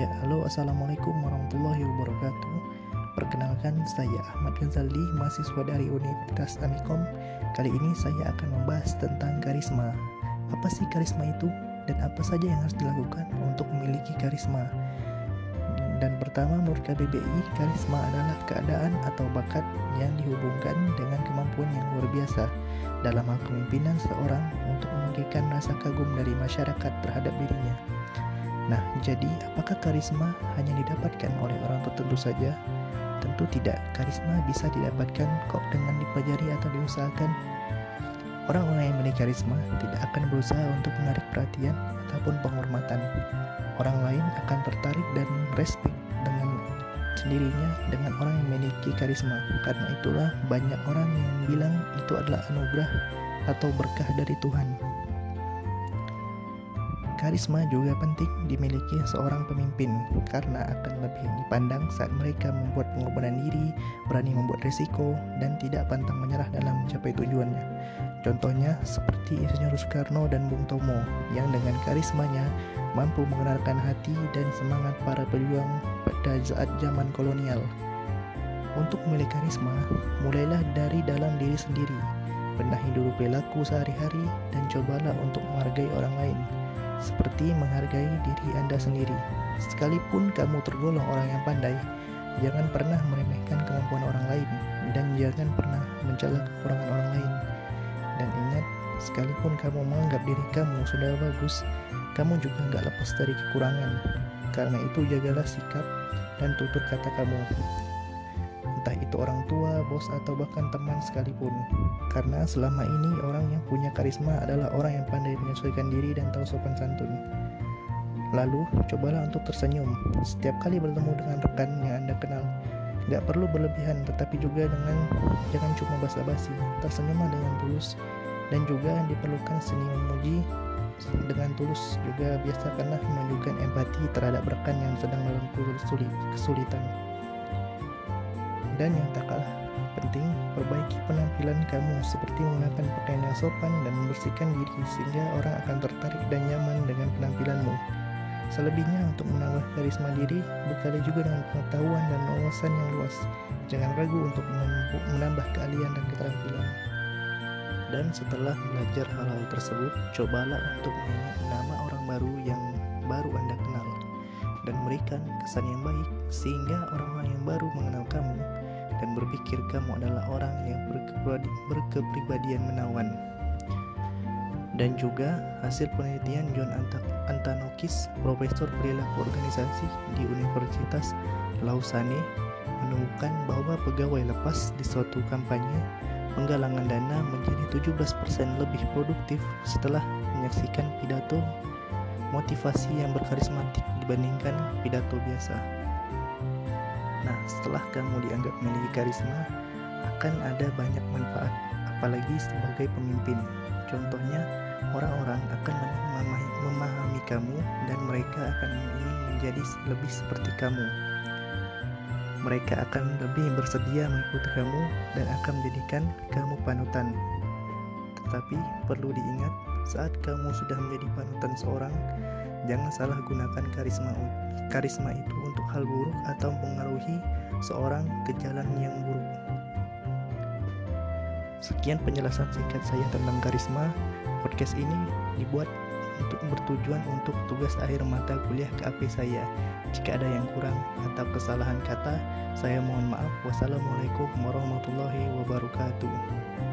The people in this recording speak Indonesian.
Ya, halo Assalamualaikum warahmatullahi wabarakatuh Perkenalkan, saya Ahmad Ghazali, mahasiswa dari Universitas Amikom Kali ini saya akan membahas tentang karisma Apa sih karisma itu? Dan apa saja yang harus dilakukan untuk memiliki karisma? Dan pertama, menurut KBBI, karisma adalah keadaan atau bakat yang dihubungkan dengan kemampuan yang luar biasa dalam hal kepemimpinan seorang untuk memberikan rasa kagum dari masyarakat terhadap dirinya. Nah, jadi apakah karisma hanya didapatkan oleh orang tertentu saja? Tentu tidak. Karisma bisa didapatkan kok dengan dipelajari atau diusahakan. Orang-orang yang memiliki karisma tidak akan berusaha untuk menarik perhatian ataupun penghormatan. Orang lain akan tertarik dan respect dengan sendirinya dengan orang yang memiliki karisma. Karena itulah banyak orang yang bilang itu adalah anugerah atau berkah dari Tuhan. Karisma juga penting dimiliki seorang pemimpin karena akan lebih dipandang saat mereka membuat pengorbanan diri, berani membuat risiko, dan tidak pantang menyerah dalam mencapai tujuannya. Contohnya seperti Insinyur Soekarno dan Bung Tomo yang dengan karismanya mampu mengenalkan hati dan semangat para pejuang pada saat zaman kolonial. Untuk memiliki karisma, mulailah dari dalam diri sendiri. Benahi dulu perilaku sehari-hari dan cobalah untuk menghargai orang lain seperti menghargai diri Anda sendiri. Sekalipun kamu tergolong orang yang pandai, jangan pernah meremehkan kemampuan orang lain dan jangan pernah mencela kekurangan orang lain. Dan ingat, sekalipun kamu menganggap diri kamu sudah bagus, kamu juga nggak lepas dari kekurangan. Karena itu jagalah sikap dan tutur kata kamu itu orang tua, bos, atau bahkan teman sekalipun. Karena selama ini orang yang punya karisma adalah orang yang pandai menyesuaikan diri dan tahu sopan santun. Lalu, cobalah untuk tersenyum setiap kali bertemu dengan rekan yang Anda kenal. Gak perlu berlebihan, tetapi juga dengan jangan cuma basa-basi. Tersenyumlah dengan tulus dan juga diperlukan seni memuji dengan tulus juga biasakanlah menunjukkan empati terhadap rekan yang sedang dalam kesulitan. Dan yang tak kalah penting, perbaiki penampilan kamu seperti menggunakan pakaian yang sopan dan membersihkan diri sehingga orang akan tertarik dan nyaman dengan penampilanmu. Selebihnya untuk menambah karisma diri, bekali juga dengan pengetahuan dan wawasan yang luas. Jangan ragu untuk menambah keahlian dan keterampilan. Dan setelah belajar hal-hal tersebut, cobalah untuk mengingat nama orang baru yang baru Anda kenal dan memberikan kesan yang baik sehingga orang-orang yang baru mengenal kamu dan berpikir kamu adalah orang yang berkepribadian menawan. Dan juga hasil penelitian John Antanokis, Profesor Perilaku Organisasi di Universitas Lausanne, menemukan bahwa pegawai lepas di suatu kampanye penggalangan dana menjadi 17% lebih produktif setelah menyaksikan pidato motivasi yang berkarismatik dibandingkan pidato biasa. Nah, setelah kamu dianggap memiliki karisma, akan ada banyak manfaat, apalagi sebagai pemimpin. Contohnya, orang-orang akan memahami, kamu dan mereka akan ingin menjadi lebih seperti kamu. Mereka akan lebih bersedia mengikuti kamu dan akan menjadikan kamu panutan. Tetapi perlu diingat, saat kamu sudah menjadi panutan seorang, jangan salah gunakan karisma karisma itu untuk hal buruk atau mempengaruhi seorang ke jalan yang buruk. Sekian penjelasan singkat saya tentang karisma. Podcast ini dibuat untuk bertujuan untuk tugas akhir mata kuliah KAP saya. Jika ada yang kurang atau kesalahan kata, saya mohon maaf. Wassalamualaikum warahmatullahi wabarakatuh.